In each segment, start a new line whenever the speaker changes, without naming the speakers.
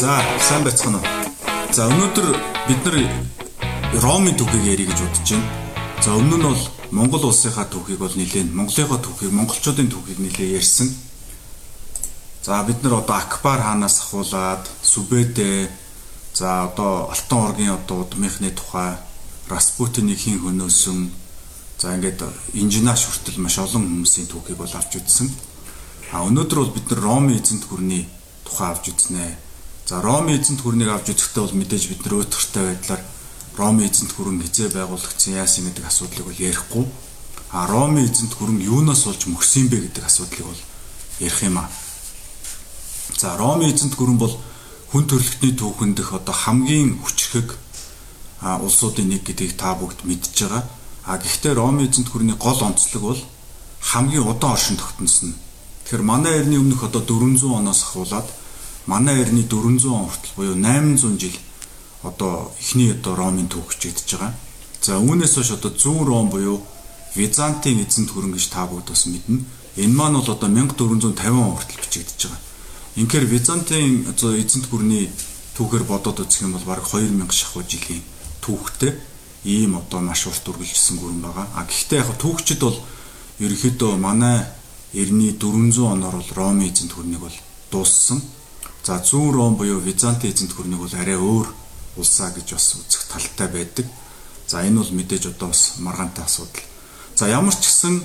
За, сайн байцгаана уу. За, өнөөдөр бид нар Ромын түүхийг ярих гэж бодож байна. За, өмнө нь бол Монгол улсынхаа түүхийг бол нэлээд Монголынхаа түүхийг, монголчуудын түүхийг нэлээд ярьсан. За, бид нар одоо Акбар хаанаас ахуулаад Сүбэдэ за одоо Алтан оргийн одоо удмынхны тухай Распутиныг хин хөнөөсөн за ингээд инженеаш хүртэл маш олон хүмүүсийн түүхийг бол авч үзсэн. А өнөөдөр бол бид нар Ромын эзэнт гүрний тухай авч үзнэ. За Ромын эзэнт гүрнийг авч үзэхдээ бол мэдээж бид нар өөтөртэй байдлаар Ромын эзэнт гүрэн хизээ байгуулагдсан яасан гэдэг асуудлыг бол ярихгүй. А Ромын эзэнт гүрэн юунаас болж мөксөн бэ гэдэг асуудлыг бол ярих юм аа. За Ромын эзэнт гүрэн бол хүн төрөлхтний түүхэн дэх одоо хамгийн хүчрхэг улсуудын нэг гэдгийг та бүгд мэдж байгаа. А гэхдээ Ромын эзэнт гүрний гол онцлог бол хамгийн удаан оршин тогтносон. Тэгэхээр манай эртний өмнөх одоо 400 оноос ахуулаад манай эртний 400 он хүртэл буюу 800 жил одоо эхний одоо Ромын түүх хичээдэж байгаа. За үүнээс хойш одоо зүүн Ром буюу Византын эзэнт хөрөн гэж та бүгд бас мэднэ. Энэ маань бол одоо 1450 он хүртэл бичигдэж байгаа. Инхээр Византын одоо эзэнт гүрний түүхээр бодоод үзэх юм бол бараг 2000 шахуу жилийн түүхтэй ийм одоо маш урт үргэлжилсэн гүрэн байгаа. А гэхдээ яг түүхчид бол ерөнхийдөө манай эртний 400 оноор бол Ромын эзэнт гүрнийг бол дууссан. За зүүн Ром буюу Византын эзэнт гүрнийг бол арай өөр улсаа гэж бас үзэх талтай байдаг. За энэ бол мэдээж одоо бас маргаантай асуудал. За ямар ч гэсэн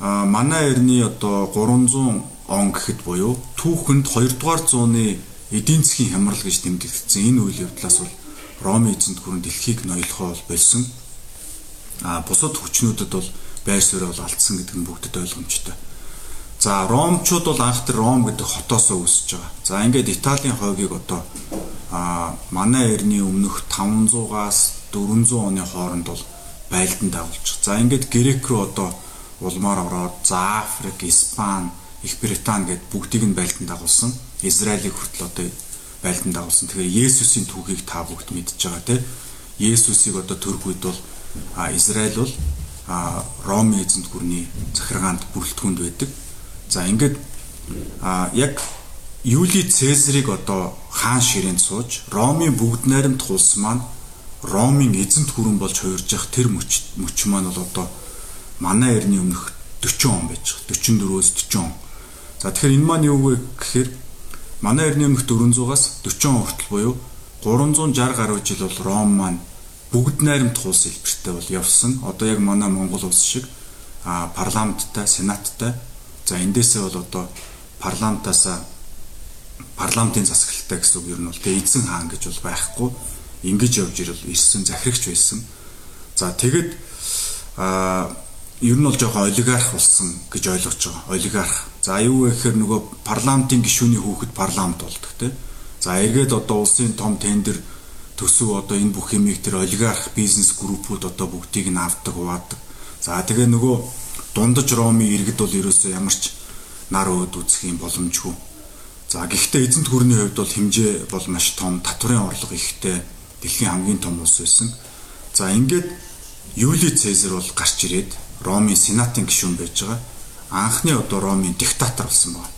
манай эртний одоо 300 он гэхэд буюу түүхэнд 2 дугаар зууны эдийн засгийн хямрал гэж тэмдэглэгдсэн энэ үйл явдлаас бол Ромын эзэнт гүрэн дэлхийг ноёлохоо бол болсон. А бусад хүчнүүдэд бол байр суурь бол алдсан гэдэг нь бүгдэд ойлгомжтой. За ромчууд бол анх тэр Ром гэдэг хотоосоо үүсэж байгаа. За ингээд Италийн хойгийг одоо а манай эртний өмнөх 500-аас 400 оны хооронд бол байлдан дагуулж. За ингээд Грек рүү одоо улмаар ороод за Африк, Испани, Их Британи гэд бүгдийг нь байлдан дагуулсан. Израилийг хүртэл одоо байлдан дагуулсан. Тэгэхээр Есүсийн түүхийг та бүгд мэдж байгаа тийм. Есүсийг одоо төрөх үед бол Израиль бол Ромын эзэнт гүрний захиргаанд бүрэлдэхүүнд байдаг. За ингээд а яг Юли Цезарыг одоо хаан ширээнд сууж Ромын бүгд найрамд тулс маань Ромын эзэнт хүрэн болж хуурж явах тэр мөч мөч маань бол одоо манай эртний өмнөх 40 он байж байгаа. 44-өөс 40 он. За тэгэхээр энэ маань юу вэ гэхээр манай эртний өмнөх 400-аас 40 он хүртэл буюу 360 гаруй жил бол Ром маань бүгд найрамд тулс хэлбэртэй бол явсан. Одоо яг манай Монгол улс шиг а парламенттай, сенаттай За эндээсээ бол одоо парламентаас парламентын засаглалтай гэсэн үг ер нь бол тэгээ эзэн хаан гэж бол байхгүй ингэж явж ирэл ирсэн захирагч байсан. За тэгэд а ер нь бол жоохон олигарх болсон гэж ойлгож байгаа. Олигарх. За юу вэ гэхээр нөгөө парламентын гишүүний хүүхэд парламент болдог тий. За эргээд одоо улсын том тендер төсөв одоо энэ бүх юмыг тэр олигарх бизнес группүүд одоо бүгдийг нь авдаг, хуваадаг. За тэгээ нөгөө дундаж Ромын иргэд бол ерөөсөө ямар ч нар өөд үзэх юм боломжгүй. За гэхдээ эзэнт гүрний хувьд бол хэмжээ бол маш том, татврын орлого ихтэй дэлхийн хамгийн том улс байсан. За ингээд Юли Цезар бол гарч ирээд Ромын сенатын гишүүн байж байгаа. Анхны одоо Ромын диктатор болсон байна.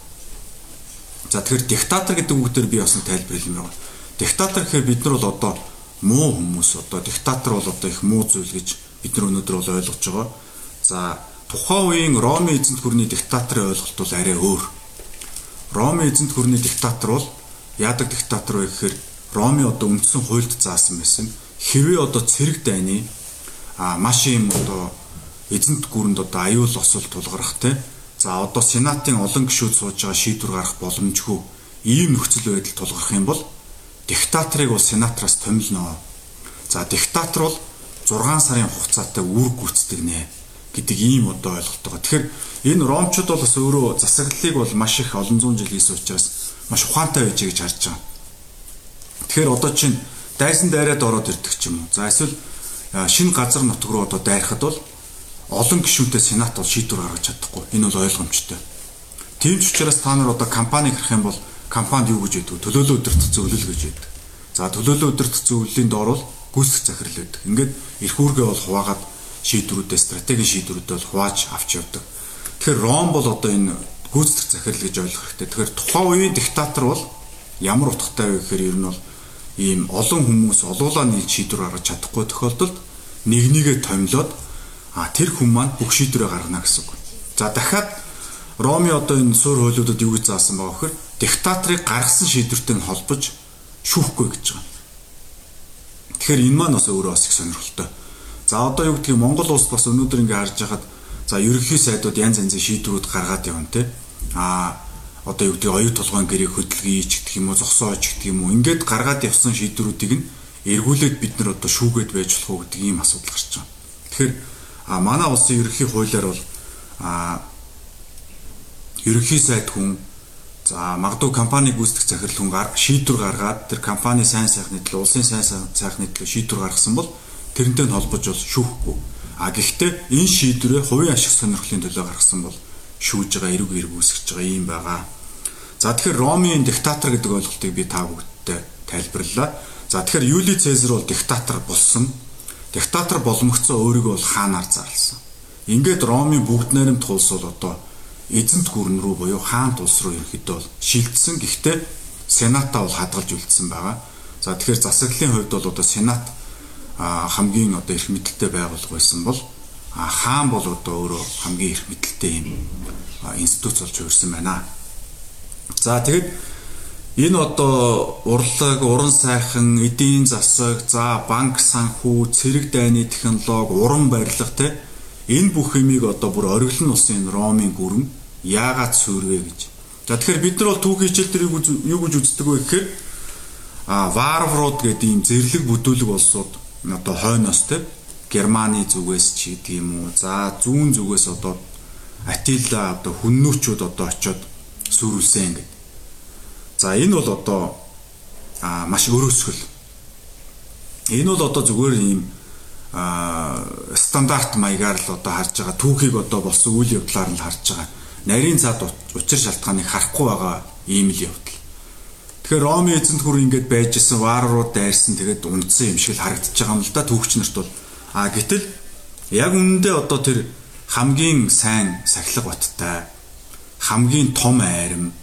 За тэгэхээр диктатор гэдэг үгдээр би бас тайлбарлах юм байна. Диктатор гэхээр бид нар бол одоо муу хүмүүс одоо диктатор бол одоо их муу зүйл гэж бид нар өнөөдөр бол ойлгож байгаа. За тухайн үеийн Ромын эзэнт гүрний диктаторын ойлголт бол арай өөр. Ромын эзэнт гүрний диктатор бол яадаг диктатор вэ гэхээр Ромын одоо үндсэн хуульд заасан байсан. Хэвээ одоо цэрэг дайны а маш юм одоо эзэнт гүрэнд одоо аюул осол тулгарх те. За одоо сенатын олон гишүүд сууж байгаа шийдвэр гаргах боломжгүй ийм нөхцөл байдал тулгарх юм бол диктаторыг бол сенатраас томилноо. За диктатор бол 6 сарын хугацаатай үүрэг гүйцэтгэх нэ гэдэг ийм одоо ойлголт байгаа. Тэгэхээр энэ ромчууд бол бас өөрөө засаглалыг бол маш их олон зуун жил хийсэн учраас маш ухаантай байж гэж харж байгаа. Тэгэхээр одоо чинь дайсан дайраад ороод ирдэг ч юм уу. За эсвэл шинэ газар нутг руу одоо дайрахад бол олон гишүүнтэй сенат бол шийдвэр гаргаж чадахгүй. Энэ бол ойлгомжтой. Тийм ч учраас та нар одоо компани гарах юм бол компанид юу гэж яддаг? Төлөөлөл өдөрт зөвлөл гэж яддаг. За төлөөлөл өдөрт зөвлөлийн доор бол гүйцэх захирал байдаг. Ингээд эрх үүргээ бол хуваагаад шийдвэрүүдээ стратегийн шийдвэрүүдээ бол хувааж авч явдаг. Тэгэхээр Ром бол одоо энэ гүйцэтгэх захирал гэж ойлгох хэрэгтэй. Тэгэхээр тухайн үеийн диктатор бол ямар утгатай вэ гэхээр ер нь бол ийм олон хүмүүс олуулаа нийлж шийдвэр гаргаж чадахгүй тохиолдолд нэг нэгэ томилоод а тэр хүн маань бүх шийдвэрээ гаргана гэсэн үг. За дахиад Роми одоо энэ суурь хуулиудад юу гэж заасан байгаа вөхөр диктаторыг гаргасан шийдвэртэй нь холбож шүүхгүй гэж байгаа. Тэгэхээр энэ маань бас өөрөө бас их сонирхолтой. За одоо юу гэдгийг Монгол улс бас өнөөдөр ингээ харж байхад за ерөнхий сайдууд янз янзын шийдвэрүүд гаргаад явна те. А одоо юу гэдгийг оюу толгойн гэрээ хөдөлгөе ч гэх юм уу зогсоож гэх юм уу ингээд гаргаад явсан шийдвэрүүдийг нь эргүүлээд бид нар одоо шүүгээд байж болох уу гэдэг ийм асуудал гарч байгаа. Тэгэхээр а манай улсын ерөнхий хуулиар бол а ерөнхий сайд хүн За магадгүй компани гүйцэтгэх захирал хүн шийдвэр гаргаад тэр компани сайн сайхны төлөө улсын сайн сайхны төлөө шийдвэр гаргасан бол тэрнтэй нь холбож бол шүүхгүй. А гэхдээ энэ шийдвэрээ хувийн ашиг сонирхлын төлөө гаргасан бол шүүж байгаа эрг эрг үүсгэж байгаа юм байгаа. За тэгэхээр Ромын диктатор гэдэг ойлголтыг би та бүгдтэй тайлбарлалаа. За тэгэхээр Юли Цезар бол диктатор болсон. Диктатор боломгцоо өөрийгөө бол хаанаар зарласан. Ингээд Ромын бүгд найрамд тулс бол одоо эзэнт гүрэн рүү буюу хаант улс руу ерөөхдөө бол шилжсэн. Гэхдээ сенатаа бол хадгалж үлдсэн байгаа. За тэгэхээр засаглалын хувьд бол одоо сенат хамгийн одоо эрх мэдэлтэй байгууллага байсан бол хаан бол одоо өөрөө хамгийн эрх мэдэлтэй юм институт болж хувирсан байна. За тэгэд энэ одоо урлаг, уран сайхан, эдийн засаг, за банк санхүү, цэрэг дайны технологи, уран барилга те энэ бүх юмыг одоо бүр ориглон улсын Ромын гүрэн яагаад сүрвэ гэж. За тэгэхээр бид нар бол түүхийн хичээл дээр юу гэж үздэг вэ гэхээр а варварууд гэдэг ийм зэрлэг бүдүүлэг улсууд одоо хойноос те Германы зүгээс ч гэдэг юм уу. За зүүн зүгээс одоо Атила одоо хүннүүчүүд одоо очиод сүрүүлсэн гэдэг. За энэ бол одоо а маш өрөөсгөл. Энэ бол одоо зүгээр ийм а стандарт маягаар л одоо харж байгаа түүхийг одоо болсон үйл явдлаар нь харж байгаа нарийн цаад учир шалтгааныг харахгүй байгаа ийм л явдал. Тэгэхээр Роми эзэнт гүр ингээд байж исэн варварууд дайрсан тэгээд унтсан юм шиг л харагдаж байгаа юм л да түүхч нарт бол. А гэтэл яг үнэндээ одоо тэр хамгийн сайн сахилга баттай хамгийн том айрам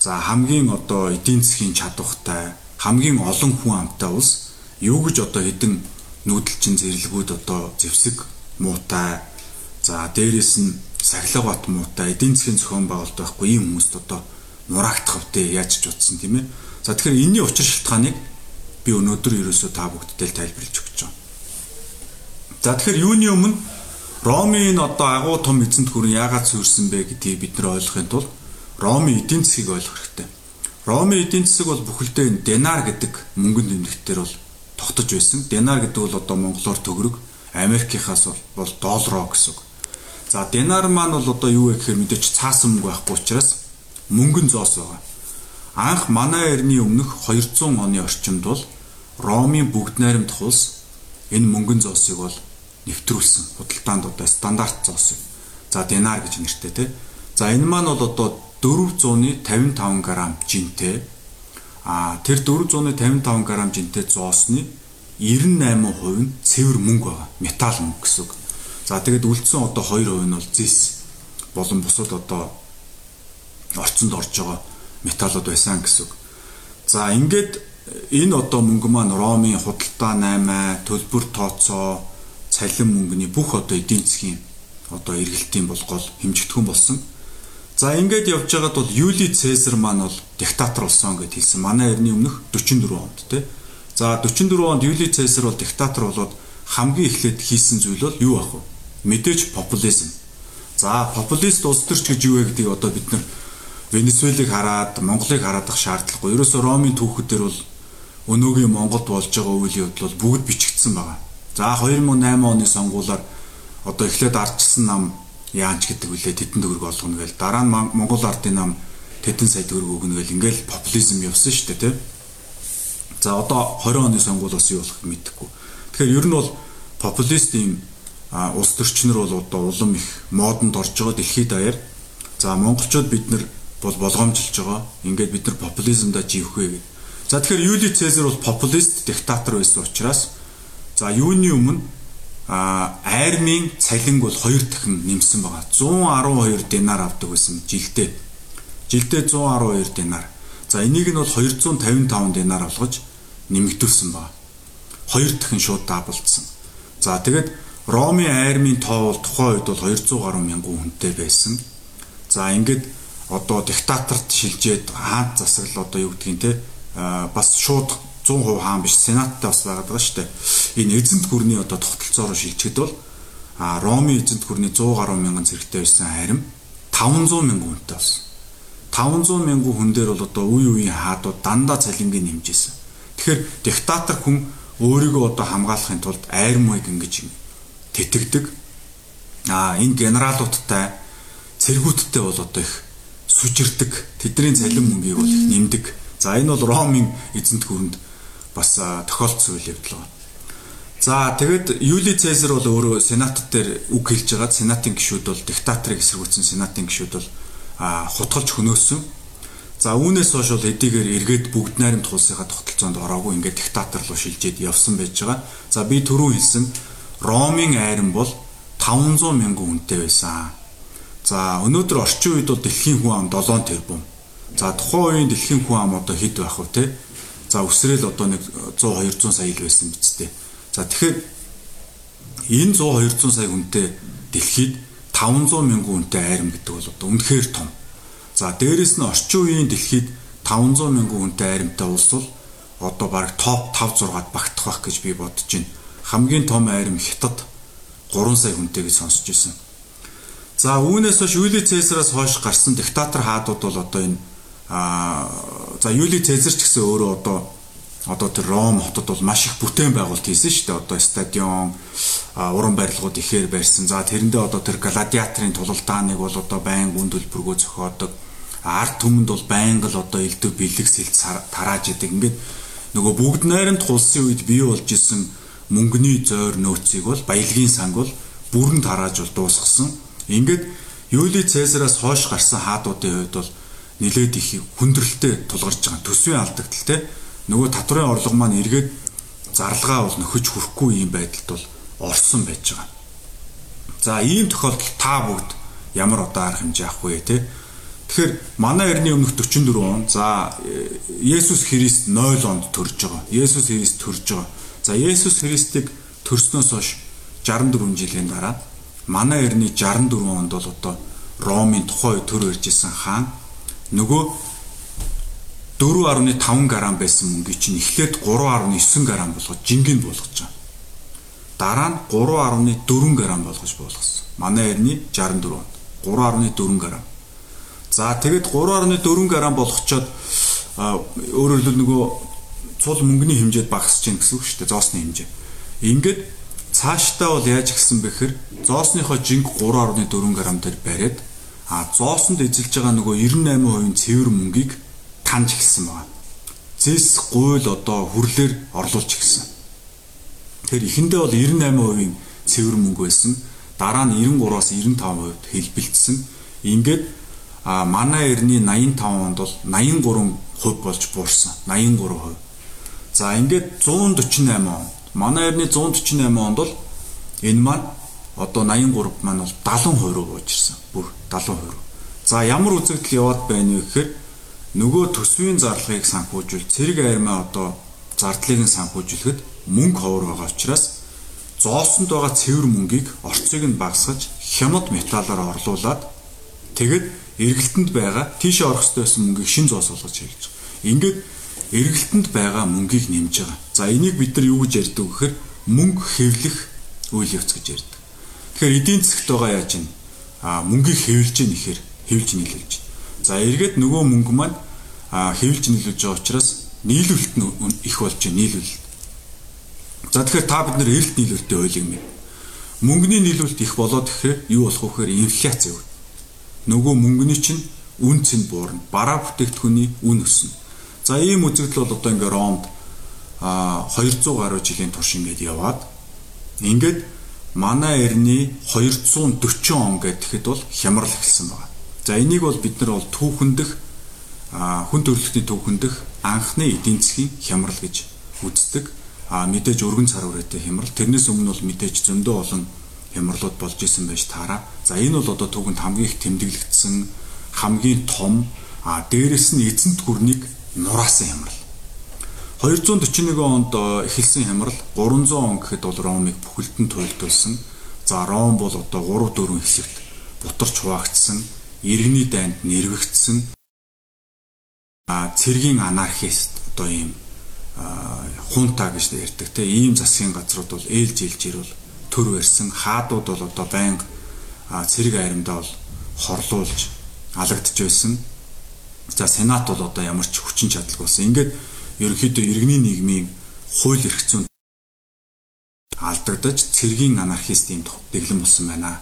за хамгийн одоо эдийн засгийн чадвартай хамгийн олон хүн амтай улс юу гэж одоо хэдэн нүүдэлчин зэрлэгүүд одоо зэвсэг муутай за дээрэс нь сахилга бат муутай эдийн засгийн зохион байгуулалт байхгүй ийм хүмүүст одоо нураагдах втэ яаж ч утсан тийм ээ. За тэгэхээр энэний учир шалтгааныг би өнөөдөр ерөөсөө та бүгдтэй тайлбарлаж өгч байгаа. За тэгэхээр юуны өмнө Ромын одоо агуу том эзэнт гүрэн яагаад сүрсэн бэ гэдгийг бид нар ойлгохын тулд Ромын эдийн засгийг ойлгох хэрэгтэй. Ромын эдийн засаг бол бүхэлдээ денар гэдэг мөнгөнд нэмэгдээр бол тогтож байсан. Денар гэдэг бол одоо монголоор төгрөг, Америкийнхаас бол доллароо гэсэн үг. За динар маань бол одоо юу вэ гэхээр мэдээч цаасан мөнгө байхгүй учраас мөнгөн зоос байгаа. Анх манай эртний өмнөх 200 оны орчимд бол Ромын бүгд найрамд хулс энэ мөнгөн зоосыг бол нэвтрүүлсэн. Худалдаанд одоо стандарт зоос. За динар гэж нэртэй те. За энэ маань бол одоо 455 г жинтэй. А тэр 455 г жинтэй зоосны 98% нь цэвэр мөнгө байгаа. Металл мөнгө гэсэн үг. За тэгээд үлдсэн одоо 2% нь бол зис болон бусад одоо орцонд орж байгаа металлууд байсан гэсэн үг. За ингээд энэ одоо мөнгө маань Ромын худалдаа 8, төлбөр тооцоо, цалин мөнгөний бүх одоо эдийн засгийн одоо эргэлтийн болгол хэмжигдэхүүн болсон. За ингээд явж байгаад бол Юли Цезар маань бол диктатор болсон гэж хэлсэн. Манай эртний өмнөх 44 онд тий. За 44 онд Юли Цезар бол диктатор болоод хамгийн эхлээд хийсэн зүйл бол юу ах вэ? мэдээж популизм. За популист улс төрч гэж юу вэ гэдгийг одоо бид нар Венесуэлийг хараад Монголыг хараад ах шаардлагагүй. Ерөөсө Ромын түүхүүдээр бол өнөөгийн Монголд болж байгаа үйл явдал бол бүгд бичигдсэн байгаа. За 2008 оны сонгуулиар одоо эхлээд ардчсан нам яанч гэдэг үлээ тедэн төгрөг олгоно гээл дараа нь Монгол ардын нам тедэн сая төгрөг өгнө гээл ингээл популизм явсан шүү дээ тий. За одоо 20 оны сонгуул бас юу болох мэдэхгүй. Тэгэхээр ер нь бол популист ийм улс төрчнөр бол одоо улам их модонд орж байгаа дэлхийд даяар. За монголчууд бид нар бол болгоомжилж байгаа. Ингээд бид нар популизмда живэх вэ гэдэг. За тэгэхээр Юли Цезар бол популист диктатор байсан учраас за юуны өмнө а айрмын цалин бол хоёр дахин нэмсэн байгаа. 112 динар авдаг байсан жилдээ. Жилдээ 112 динар. За энийг нь бол 255 динар болгож нэмэгдүүлсэн байна. Хоёр дахин шууд даблдсан. За тэгэд Ромын айрмын тоо бол тухайн үед бол 200 гаруй мянган хүнтэй байсан. За ингээд одоо диктаторт шилжээд хаант засаглал одоо юу гэдгийг те бас шууд 100% хаан биш сенаттай бас байгаад байгаа шүү дээ. Энэ эзэнт гүрний одоо тогтолцоороо шилжихэд бол а Ромын эзэнт гүрний 100 гаруй мянган зэрэгтэй байсан харим 500 мянган хүнтэй болсон. 500 мянган хүн дээр бол одоо үе үеийн хаадууд дандаа цалингийн нэмжсэн. Тэгэхээр диктатор хүн өөрийгөө одоо хамгаалахын тулд айрмыг ингэж тэтгдэг. А энэ генералуудтай цэргүүдтэй бол одоо их сүжирдэг. Тэдний цалин мөнгийг бол нэмдэг. За энэ бол Ромын эзэнт гүрэнд бас тохиолдсон үйл явдал байна. За тэгэд Юли Цезар бол өөрөө сенат дээр үг хэлж байгаад сенатын гишүүд бол диктаторыг эсэргүүцсэн сенатын гишүүд бол хутгалж хөнөөсөн. За үүнээс хойш бол эдийгээр эргээд бүгд найрамд тулсынхаа тогтолцоонд ороогүй ингээд диктатор руу шилжээд явсан байж байгаа. За би түрүү хэлсэн Ромын айран бол 500 мянган хүнтэй байсан. За өнөөдөр орчин үед бол дэлхийн хүн ам 7 тэрбум. За тухайн үеийн дэлхийн хүн ам одоо хэд байх вэ те? За өсрөөл одоо нэг 100 200 сая ил байсан биз дээ. За тэгэхээр энэ 100 200 сая хүнтэй дэлхийд 500 мянган хүнтэй айрам гэдэг бол одоо үнэхээр том. За дээрэс нь орчин үеийн дэлхийд 500 мянган хүнтэй айрамтай улс бол одоо баг топ 5 6-ад багтах байх гэж би бодож байна. Хамгийн том айрам Хятад 3 сая хүнтэй гэж сонсч байсан. За үүнээс хойш Юли Цезараас хойш гарсан диктатор хаадууд бол одоо энэ аа за Юли Цезар ч гэсэн өөрөө одоо одоо тэр Ром хотод бол маш их бүтээн байгуулалт хийсэн шүү дээ. Одоо стадион, уран барилгууд ихээр барьсан. За тэрэндээ одоо тэр гладиаторын тулалдааныг бол одоо байнга үн төлбөргөө зохиодог. Арт түмэнд бол байнга л одоо элдв бэлэг сэлт тарааж идэг. Ингээд нөгөө бүгд найрамд хулсын үед бий болж исэн мөнгөний зойр нөөцийг бол баялагын санг бол бүрэн тарааж бол дуусгасан. Ингээд Юли Цезараас хойш гарсан хаадуудын хувьд бол нэлээд их хүндрэлтэй тулгарч байгаа. Төсвийн алдагдaltaй те нөгөө татврын орлого маань эргээд зарлагаа бол нөхөж хүрэхгүй юм байдалд бол орсон байж байгаа. За ийм тохиолдолд та бүгд ямар одоо арга хэмжээ авах вэ те? Тэгэхээр манай эртний өмнөх 44 он за Есүс Христ 0 онд төрж байгаа. Есүс Христ төрж байгаа. За Есүс Христийг төрснөөс хойш 64 жилийн дараа манай эртний 64 онд бол одоо Ромын тухай төр ирж исэн хаан нөгөө 4.5 грамм байсан мөнгийг чинь эхлээд 3.9 грамм болгож жингэнд болгож байгаа. Дараа нь 3.4 грамм болгож болгосон. Манай эртний 64 онд 3.4 грамм. За тэгэд 3.4 грамм болгочоод өөрөөр хэлбэл нөгөө цул мөнгөний хэмжээд багасж гин гэсэн үг шүү дээ. Зоосны хэмжээ. Ингээд цаашдаа бол яаж гисэн бэхэр зоосныхоо жинг 3.4 грамм дээр бариад а зоосонд эзэлж байгаа нөгөө 98% цэвэр мөнгийг таньж эхэлсэн байна. Зэс гуйл одоо хүрлэр орлуулж эхэлсэн. Тэгэхээр эхэндээ бол 98% цэвэр мөнгө байсан. Дараа нь 93-аас 95% хэлбэлтсэн. Ингээд а манай эртний 85 онд бол 83% болж буурсан. 83%. За ингээд 148 он. Манай эртний 148 онд бол энэ маань одоо 83 маань бол 70% руу бууж ирсэн. Бүр 70%. За ямар үзэгдэл яваад байна вэ гэхээр нөгөө төсвийн зарлагыг санхүүжүүл цэрэг аймаа одоо зардлыг нь санхүүжүүлэхэд мөнгө ховор байгаа учраас зоосонд байгаа цэвэр мөнгийг орцыг нь багасгаж хямд металлаар орлуулад тэгэд эргэлтэнд байгаа тийш орох ёстой байсан мөнгийг шин зоос болгож байгаа. Ингээд эргэлтэнд байгаа мөнгийг нэмж байгаа. За энийг бид нар юу гэж ярьдаг гэхээр мөнгө хэвлэх үйл явц гэж ярьдаг. Тэгэхээр эдийн засгт байгаа яаж юм? А мөнгийг хэвлэж ийн ихээр хэвлж нийлүүлж. За эргээд нөгөө мөнгө маань хэвлж нийлүүлж байгаа учраас нийлүүлэлт нь их болж байна нийлүүлэлт. За тэгэхээр та бид нэр эрэлт нийлүүлэлтээ ойлгоё. Мөнгөний нийлүүлэлт их болоод гэхээр юу болох вэ гэхээр инфляц юу. Нөгөө мөнгөний чинь үн цэн буурна. Бараа бүтээгдэхүүний үн өснө. За ийм үзэгдэл бол одоо ингээ Ромд а 200 гаруй жилийн турш ингээд яваад ингээд манай эртний 240 он гэхэд бол хямрал эхэлсэн байна. За энийг бол бид нар бол түүхэндх хүн төрөлхтний түүхэндх анхны эдийн засгийн хямрал гэж үздэг. а мэдээж өргөн цар хүрээтэй хямрал тэрнээс өмнө бол мэдээж зөндөө олон хямралууд болж исэн байж таараа. За энэ бол одоо түүхэнд хамгийн их тэмдэглэгдсэн хамгийн том а дээрэс нь эзэнт гүрнийг нураасан хямрал. 241 онд эхэлсэн хямрал 300 он гэхэд бол Ромыг бүхэлдэн туйлдуулсан. За Ром бол одоо 3 4 хэсэгт бутарч хуваагдсан, иргэний дайнд нэрвэгдсэн. А цэргийн анархист одоо ийм хунта гэж ярьдаг те ийм засгийн газрууд бол ээлж ээлж ирвэл төр барьсан хаадууд бол одоо байнга цэрэг айрамдаа бол хорлуулж алагдж байсан. За сенат бол одоо ямар ч хүчин чадалгүй болсон. Ингээд ерөнхийдөө иргэний нийгмийн хууль эрх зүйн алдагдаж цэргийн анархист юм дэглэм болсон байна.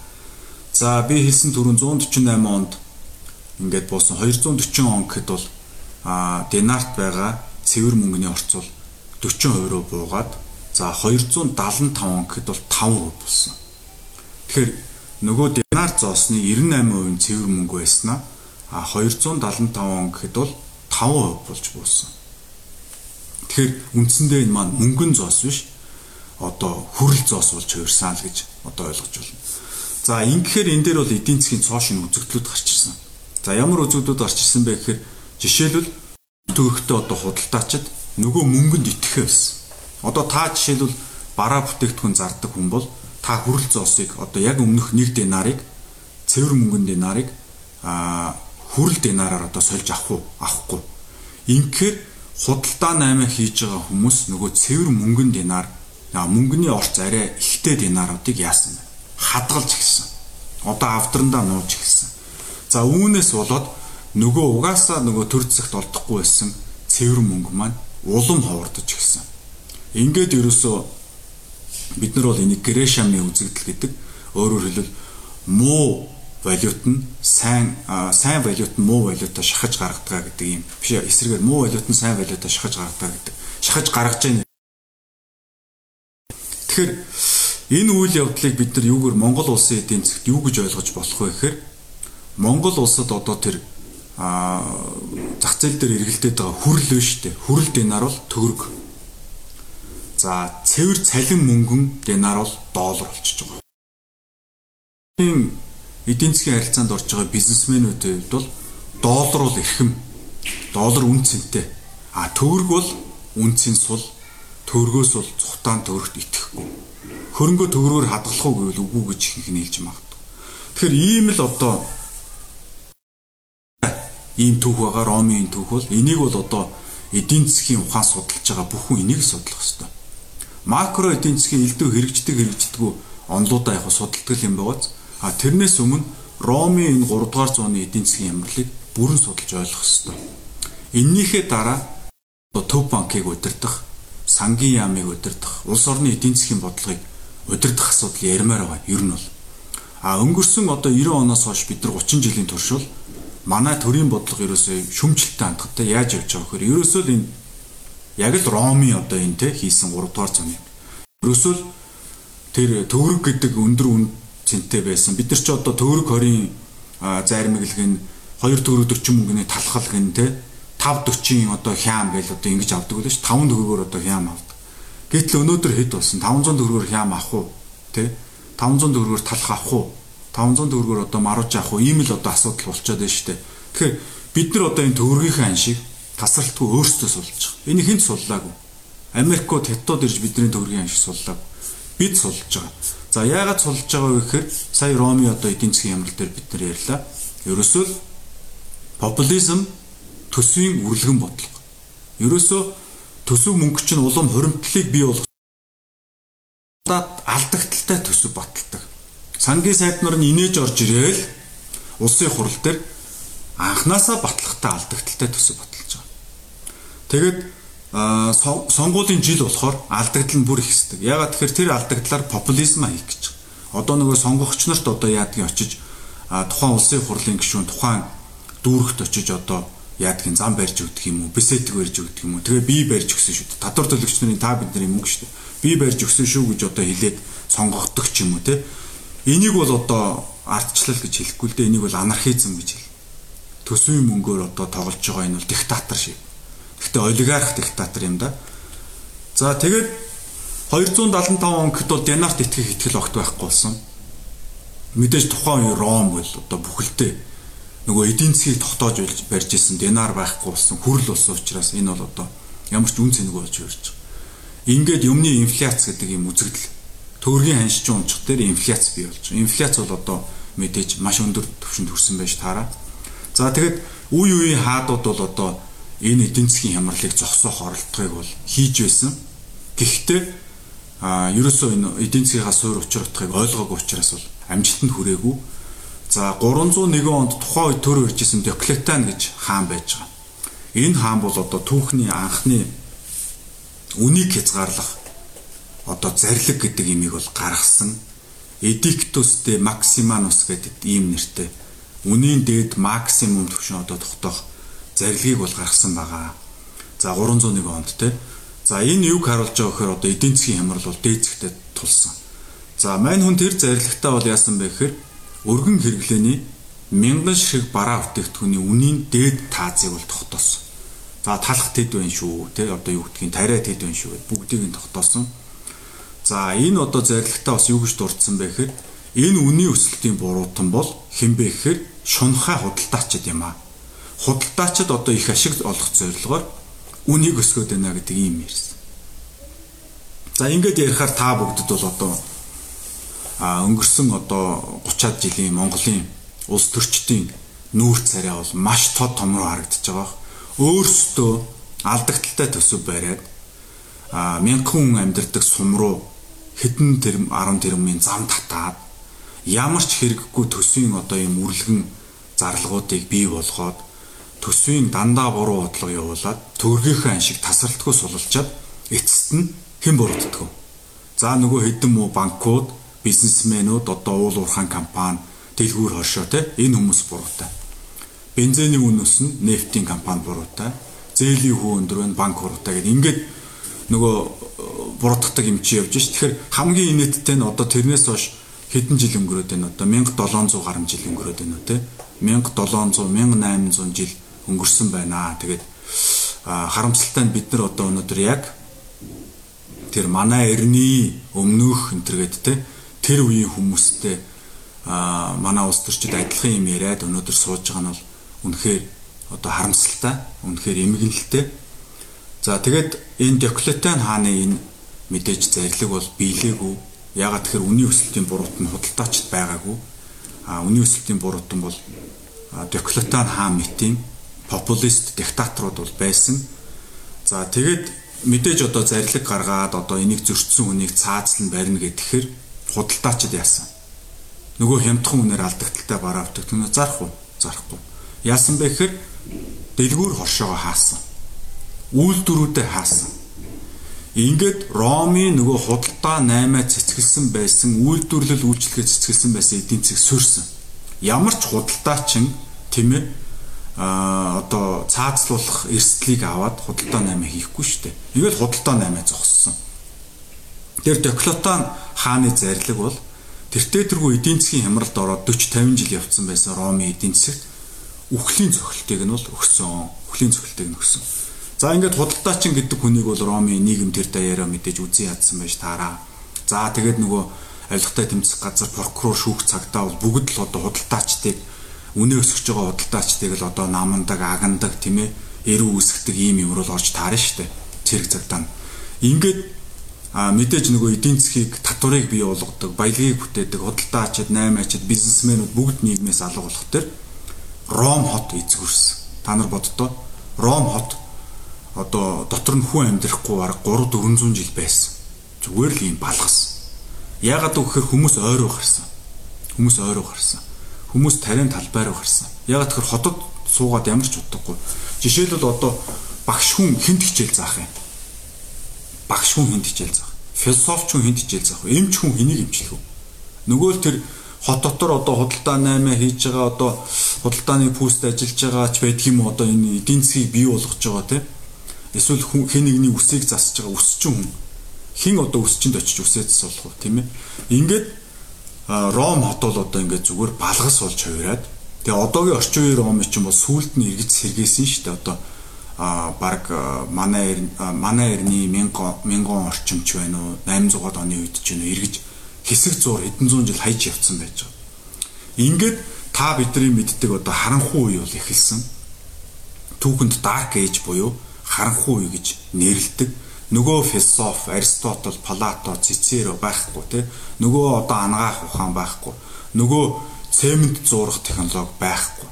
За би хэлсэн түрүүн 148 онд ингээд буусан 240 он гэхэд бол а динарт байгаа цэвэр мөнгөний орцол 40% руу буугаад за 275 он гэхэд бол 5% болсон. Тэгэхээр нөгөө динар зоосны 98% нь цэвэр мөнгө байснаа 275 он гэхэд бол 5% болж буусан. Тэгэхээр үндсэндээ энэ маань мөнгөн зоос биш одоо хүрэл зоос болж хувирсан л гэж одоо ойлгож байна. За ингэхээр энэ дээр бол эдийн засгийн цоо шин үзэгдлүүд гарч ирсэн. За ямар үзэгдлүүд гарч ирсэн бэ гэхээр жишээлбэл төрхтөө одоо худалдаачид нөгөө мөнгөнд итгэх байсан. Одоо та жишээлбэл бараа бүтээгдэхүүн зардаг хүн бол та хүрэл зоосыг одоо яг өмнөх 1 динарыг цэвэр мөнгөн динарыг а хүрэл динараар одоо сольж авах уу авахгүй. Инхээр худалдаа наймаа хийж байгаа хүмүүс нөгөө цэвэр мөнгөн динар мөнгөний орц арай ихтэй динаруудыг яасан бэ? Хадгалж гисэн. Одоо авдрандаа нууж гисэн. За үүнээс болоод нөгөө угаасаа нөгөө төр зэгт олдохгүй байсан цэвэр мөнгө маань улам ховордож гисэн. Ингээд ерөөсөө бид нар бол энийг Грешамны үзэгдэл гэдэг өөрөөр хэлбэл муу валют нь сайн сайн валют нь муу валютаа шахаж гаргадаг гэдэг юм. Биш эсрэгээр муу валют нь сайн валютаа шахаж гаргадаг гэдэг. Шахаж гаргаж байна. Тэгэхээр энэ үйл явдлыг бид нар юугаар Монгол улсын эдийн засгт юу гэж ойлгож болох вэ гэхээр Монгол улсад одоо тэр а зах зээл дээр эргэлдээд байгаа хүрэл биш үү? Хүрэл динар бол төгрөг За цэвэр цалин мөнгөн динар бол доллар болчихж байгаа. Энэ эдийн засгийн харилцаанд орж байгаа бизнесмэнүүдийн хувьд бол доллар бол эрхэм. Доллар үн цэнтэй. А төгрөг бол үн цэн сул. Төгрөгөөс бол цухтаан төгрөгт итгэхгүй. Хөрөнгө төгрөгөөр хадгалах уу гэвэл үгүй гэж их нээлж магадгүй. Тэгэхээр ийм л одоо ийм түүх байгаа Ромын түүх бол энийг бол одоо эдийн засгийн ухаан судалж байгаа бүх хүн энийг судлах хэрэгтэй макро эдийн засгийн элдв хэрэгждэг хэрэгждэггүй онлуудаа яг судалдаг юм байгааз а тэрнээс өмнө Ромын энэ 3 дугаар зууны эдийн засгийн ямарлыг бүрэн судалж ойлгох ёстой. Эннийхээ дараа төв банкыг удирдах, сангийн яамыг удирдах, улс орны эдийн засгийн бодлогыг удирдах асуудал ярмаар байгаа. Ер нь бол а өнгөрсөн одоо 90 оноос хойш бид нар 30 жилийн туршил манай төрийн бодлого ерөөсөө шүмжлэлтэй хандхтай яаж явж байгаа вэхээр ерөөсөө л энэ яг л Ромын одоо энэ те хийсэн 3 дугаар зууны. Ерөөсөө тэр төгрөг гэдэг өндөр цэнтэй байсан. Бид нар ч одоо төгрөг 20-ын зайрмаглаг нь 2 төгрөг 40 мөнгөний талхал гэн те 5 40-ийн одоо хям гэж одоо ингэж авдаг үлээш 5 төгрөгөөр одоо хям авдаг. Гэтэл өнөөдөр хэд болсон? 500 төгрөгөөр хям авах уу? Тэ? 500 төгрөгөөр талх авах уу? 500 төгрөгөөр одоо маруулж авах уу? Ийм л одоо асуудал болчиход байна шүү дээ. Тэгэхээр бид нар одоо энэ төгрөгийн аншиг тасралтгүй өөрсдөө сулж байгаа. Энийг хэн суллаагүй? Америкууд хятад ирж бидний төгрөгийн ашиг суллаа. Бид сулж байгаа. За яагаад сулж байгаа вэ гэхээр сая Роми одоо эдийн засгийн ямрал дээр бид нар ярьлаа. Ерөөсөө популизм төсвийн үрлэгэн бодлого. Ерөөсөө төсөв мөнгө чинь улам хуримтлалыг бий болгох алдагдaltaй төсөв баталдаг. Сангийн сайд нар нь инээж орж ирээл улсын хурал дээр анханасаа батлахтаа алдагдaltaй төсөв баталж байгаа. Тэгээд сонгуулийн жил болохоор алдагдал нь бүр их хэсдэг. Ягаад тэгэхээр тэр алдагдлаар популизм хийх гэж. Одоо нөгөө сонгогч нарт одоо яадгийг очиж тухайн улсын хурлын гишүүн тухайн дүүрэгт очиж одоо яадгийн зам барьж өгдөг юм уу, бисэтг барьж өгдөг юм уу. Тэгээ би барьж өгсөн шүү дээ. Татвар төлөгч нарын та бидний мөнгө шүү дээ. Би барьж өгсөн шүү гэж одоо хэлээд сонгогддог ч юм уу те. Энийг бол одоо ардчлал гэж хэлэхгүй л дээ. Энийг бол анархизм гэж хэл. Төсвийн мөнгөөр одоо тоглож байгаа энэ бол диктатор шиг. Гэхдээ олигарх диктатор юм да. За тэгээд 275 онд бол Денарт итгэх итгэл огт байхгүй болсон. Мэдээж тухайн үе Ром бол одоо бүхэлдээ нөгөө эдийн засгийг тогтоож барьж исэн Денар байхгүй болсон, хүрл болсон учраас энэ бол одоо ямар ч үн цэнэг болж өрж байгаа. Ингээд юмны инфляц гэдэг юм үзэгдэл төгрөгийн ханшиж унчих дээр инфляц бий болж байгаа. Инфляц бол одоо мэдээж маш өндөр түвшинд хүрсэн байж таараа. За тэгэд үе үеийн хаадууд бол одоо энэ эдийн засгийн хямралыг зогсоох оролдогыг бол хийж байсан. Гэхдээ а ерөөсөө энэ эдийн засгийнхаа суур учир утгыг ойлгоогүй учраас бол амжилтанд хүрээгүй. За 301 онд тухайн үед төр иржсэн Диоклетан гэж хаан байж байгаа. Энэ хаан бол одоо түүхний анхны үнийг хязгаарлах одоо зарлиг гэдэг имийг бол гаргасан. Edictus de Maximanus гэдэг ийм нэртэй үнийн дээд максимум түвшин одоо тогтоох зарлигийг бол гаргасан байгаа. За 301 онд те За энэ юг харуулж байгаа гэхээр одоо эдийн засгийн хямрал бол дээд зэгтээ тулсан. За мань хүн тэр зарилгатаа бол яасан бэ гэхээр өргөн хэрэглээний мянган шиг бараа бүтээгдэхүүний үнийн дээд таазыг бол тогтоосон. За талах тэд байна шүү. Тэ одоо юу гэдгийг тариа тэд байна шүү. Бүгдийг нь тогтоосон. За энэ одоо зарилгатаа бас юу гэж дурдсан бэ гэхээр энэ үнийн өсөлтийн буруутан бол хинбэ гэхээр шунхай худалдаачид юм аа. Худалдаачид одоо их ашиг олох зорилгоор үнийг өсгөөд байна гэдэг юм ярьсан. За ингээд ярихаар та бүгдд бол одоо а өнгөрсөн одоо 30-аад жилийн Монголын улс төрчдийн нүүр царай бол маш тод том руу харагдаж байгаа. Өөрсдөө алдагдaltaй төсөв бариад а мянган хүн амьдардаг сум руу хэдэн тэрм 10 тэрмийн зам татаад ямар ч хэрэггүй төсвийн одоо юм үрлэгэн зарлагуудыг бий болгоод төсвийн дандаа буруу бодлого явуулаад төгрөгийнхээ аншиг тасралтгүй сулалчаад эцэст нь хэн буруутдаг вэ? За нөгөө хэдэн муу банкуд, бизнесмэнүүд, одоо уул уурхайн компани, дэлгүүр хошоо те энэ хүмүүс буруутай. Бензиний үнэс нь нефтийн компани буруутай. Зээлийн хүү өндөр байна, банк буруутай гэдэг. Ингээд нөгөө э, буруутгадаг юм чи явж ш. Тэгэхээр хамгийн инээдтэй нь одоо тэрнээс хойш хэдэн жил өнгөрөөд байна одоо 1700 гаруй жил өнгөрөөд байна үү те 1700 1800 жил өнгөрсөн байна. Тэгээд харамсалтай нь бид нар одоо өнөөдөр яг тэр манай эртний өмнөх энтергээд те тэр үеийн хүмүүстэй а манай улс төрчид адилхан юм яриад өнөөдөр сууж байгаа нь бол үнэхээр одоо харамсалтай, үнэхээр эмгэнэлтэй. За тэгээд энэ Диоклетиан хааны энэ мэдээж зарлиг бол биелээгүй. Ягаад тэгэхээр үнийн өсөлтийн буруут нь худалдаачд байгаагүй. А үнийн өсөлтийн буруутан бол Диоклетиан хаан мэтийн популист диктаторууд бол байсан. За тэгээд мэдээж одоо зарлиг гаргаад одоо энийг зөрчсөн хүнийг цаазлан барина гэхээр худалдаачид яасан. Нөгөө хямдхан үнээр алдагдaltaй бараа авдаг. Зарах уу? Зарахгүй. Яасан бэ гэхээр дэлгүүр хоршоогоо хаасан. Үйлдвэрүүдэд хаасан. Ингээд Ромын нөгөө худалдаа 8-аа цэцгэлсэн байсан үйлдвэрлэл үйлчлэгээ цэцгэлсэн байсан эдийн засаг сүрсэн. Ямар ч худалдаачин тийм ээ а одоо цаазлуулах эрсдлийг аваад худалдаа 8 хийхгүй шүү дээ. Игээл худалдаа 8 зогссон. Тэр Доклотон хааны зарлиг бол тэртээ тэргүй эдийн засгийн хямралд ороод 40 50 жил явцсан байсан Ромын эдийн засагт үхлийн цохилтыг нь бол өгсөн. Үхлийн цохилтыг нь өгсөн. За ингээд худалдаачин гэдэг хүнийг бол Ромын нийгэм тэр даяараа мэдээж үзэн ядсан байж таараа. За тэгээд нөгөө авилгатай тэмцэх газар прокурор шүүх цагтаа бол бүгд л одоо худалдаачдыг үнэ өсгөж байгаа худалдаачдыг л одоо намандаг, агандаг тийм ээ эрүү үсгдэг ийм юм руу орж таарна штэ. Цэрэг цагтаа. Ингээд а мэдээж нөгөө эдийн засгийг татварыг бий болгодог, баялагийг бүтээдэг, худалдаачид, наймаачид, бизнесмэнүүд бүгд нийгмээс алга болох төр Ром хот эзгүрсэн. Та нар боддоо Ром хот одоо дотор нь хүн амьдрахгүй бараг 3 400 жил байсан. Зүгээр л юм балгасан. Яагаад гэвэл хүмүүс ойроо гарсан. Хүмүүс ойроо гарсан хүмүүс тарийн талбай руу гарсан. Яг тэгэхээр хотод суугаад ямар ч утгагүй. Жишээлбэл одоо багш хүн хинт хичээл заах юм. Багш хүн хинт хичээл заах. Философч хүн хинт хичээл заах. Эмч хүн энийг эмчлэх үү? Нөгөө л тэр хот дотор одоо худалдаа 8 хийж байгаа одоо худалдааны пүүст ажиллаж байгаа ч байдаг юм одоо энэ эдийн засгийг бий болгож байгаа тийм эсвэл хэн нэгний үсийг засаж байгаа үсчин хүн хин одоо үсчинд очиж үсээдс болох уу тийм ээ ингээд Ром хот бол одоо ингээд зүгээр балгас болж хувираад тэгээ одоогийн орчин үеийн Ром чинь бол сүулт нь эргэж сэргээсэн шүү дээ одоо а баг манай манай эртний 1000 1000 орчимч байна уу 800-аад оны үед ч юм эргэж хэсэг зур хэдэн зуун жил хайж явцсан байж байгаа. Ингээд та бидний мэддэг одоо харанхуй үе бол эхэлсэн. Түүхэнд dark age буюу харанхуй үе гэж нэрлэдэг. Нөгөө философ Аристотл, Плато, Цицеро байхгүй те. Нөгөө одоо ангаах ухаан байхгүй. Нөгөө цемент зурах технологи байхгүй.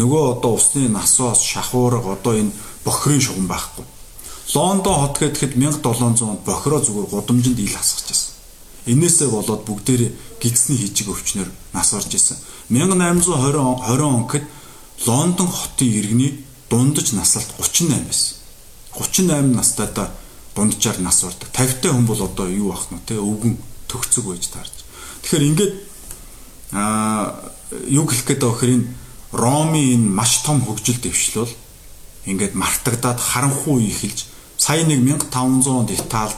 Нөгөө одоо усны насоос шахуурга одоо энэ бохирын шугам байхгүй. Лондон хот гэхэд 1700 онд бохироо зүгээр гудамжинд ил хасчихсан. Инээсээ болоод бүгдээрээ гидсний хижиг өвчнөр нас орж исэн. 1820 20 он гэхэд Лондон хотын иргэний дундаж наслалт 38 байсан. 38 настайдаа дунджаар нас ордог. 50 та хүн бол одоо юу ах нь те өвгөн төгцөг байж таарч. Тэгэхээр ингээд аа юу гэх гээд байгаа хэрэг Ромын энэ маш том хөгжил дэвшлэл ингээд мартагдаад харанхуй эхэлж сая нэг 1500 онд Италид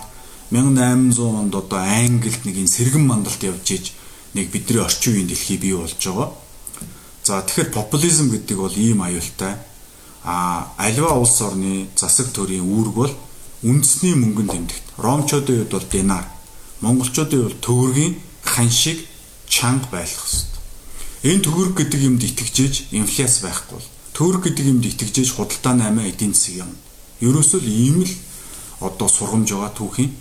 1800 онд одоо Англид нэг энэ сэргэн мандалд явж иж нэг бидний орчин үеийн дэлхий бий болж байгаа. За тэгэхээр популизм гэдэг бол ийм аюултай. А альва улс орны засаг төрийн үүрэг бол үндэсний мөнгөнд тэмдэгт. Ромчуудын хувьд бол динар, монголчуудын хувьд төгрөгийн хан шиг чанга байх хэвээр. Энэ төгрөг гэдэг юмд итгэжээж инфляц байхгүй бол Төр гэдэг юмд итгэжээж худалдаа 8 эдийн засаг юм. Ерөөсөө л ийм л одоо сургамж байгаа түүхийн.